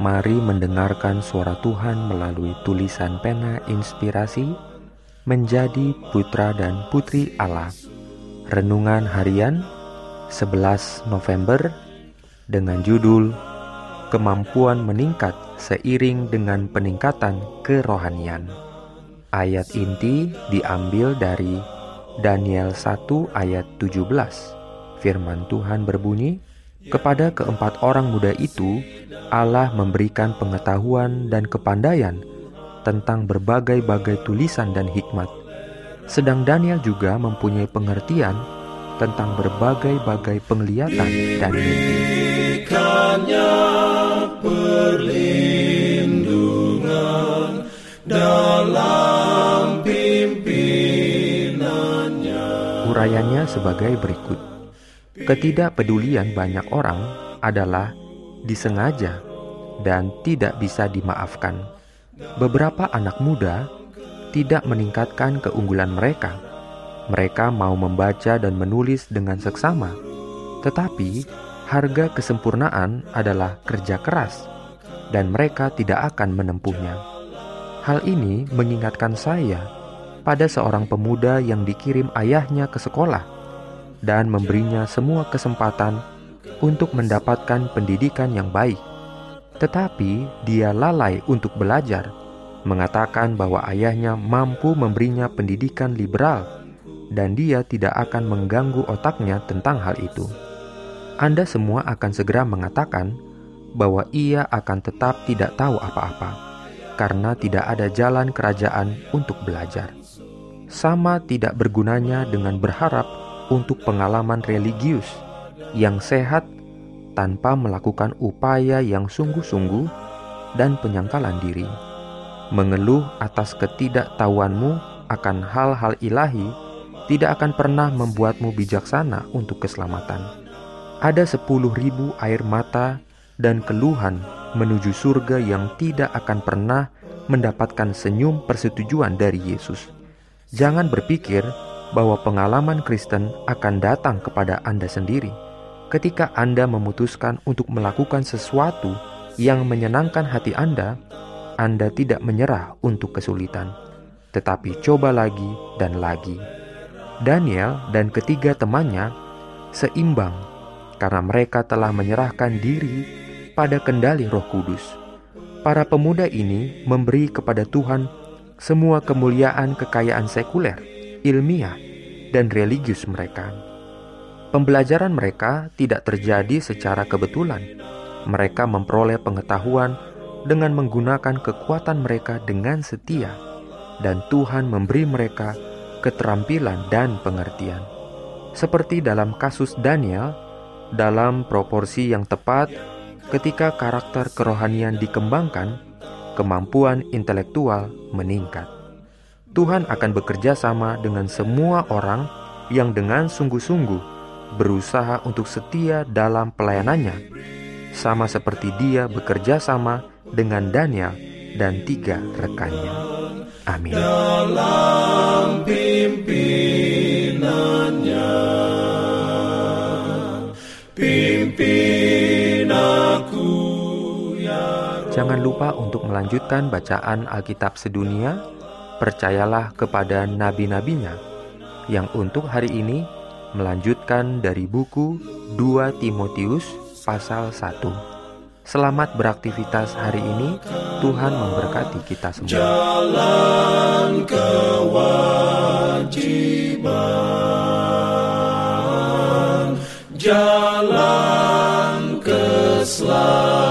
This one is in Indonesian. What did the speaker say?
Mari mendengarkan suara Tuhan melalui tulisan pena inspirasi menjadi putra dan putri Allah. Renungan harian 11 November dengan judul Kemampuan meningkat seiring dengan peningkatan kerohanian. Ayat inti diambil dari Daniel 1 ayat 17. Firman Tuhan berbunyi, kepada keempat orang muda itu, Allah memberikan pengetahuan dan kepandaian tentang berbagai-bagai tulisan dan hikmat. Sedang Daniel juga mempunyai pengertian tentang berbagai-bagai penglihatan dan mimpi. perlindungan dalam pimpinannya. Urayanya sebagai berikut. Ketidakpedulian banyak orang adalah disengaja dan tidak bisa dimaafkan. Beberapa anak muda tidak meningkatkan keunggulan mereka. Mereka mau membaca dan menulis dengan seksama, tetapi harga kesempurnaan adalah kerja keras, dan mereka tidak akan menempuhnya. Hal ini mengingatkan saya pada seorang pemuda yang dikirim ayahnya ke sekolah dan memberinya semua kesempatan untuk mendapatkan pendidikan yang baik. Tetapi dia lalai untuk belajar, mengatakan bahwa ayahnya mampu memberinya pendidikan liberal dan dia tidak akan mengganggu otaknya tentang hal itu. Anda semua akan segera mengatakan bahwa ia akan tetap tidak tahu apa-apa karena tidak ada jalan kerajaan untuk belajar. Sama tidak bergunanya dengan berharap untuk pengalaman religius yang sehat tanpa melakukan upaya yang sungguh-sungguh dan penyangkalan diri. Mengeluh atas ketidaktahuanmu akan hal-hal ilahi tidak akan pernah membuatmu bijaksana untuk keselamatan. Ada sepuluh ribu air mata dan keluhan menuju surga yang tidak akan pernah mendapatkan senyum persetujuan dari Yesus. Jangan berpikir bahwa pengalaman Kristen akan datang kepada Anda sendiri ketika Anda memutuskan untuk melakukan sesuatu yang menyenangkan hati Anda. Anda tidak menyerah untuk kesulitan, tetapi coba lagi dan lagi. Daniel dan ketiga temannya seimbang karena mereka telah menyerahkan diri pada kendali Roh Kudus. Para pemuda ini memberi kepada Tuhan semua kemuliaan kekayaan sekuler ilmiah, dan religius mereka. Pembelajaran mereka tidak terjadi secara kebetulan. Mereka memperoleh pengetahuan dengan menggunakan kekuatan mereka dengan setia, dan Tuhan memberi mereka keterampilan dan pengertian. Seperti dalam kasus Daniel, dalam proporsi yang tepat, ketika karakter kerohanian dikembangkan, kemampuan intelektual meningkat. Tuhan akan bekerja sama dengan semua orang yang dengan sungguh-sungguh berusaha untuk setia dalam pelayanannya, sama seperti Dia bekerja sama dengan Daniel dan tiga rekannya. Amin. Dalam pimpinannya, pimpin aku ya Jangan lupa untuk melanjutkan bacaan Alkitab sedunia percayalah kepada nabi-nabinya yang untuk hari ini melanjutkan dari buku 2 Timotius pasal 1. Selamat beraktivitas hari ini. Tuhan memberkati kita semua. Jalan kewajiban, jalan keselamatan.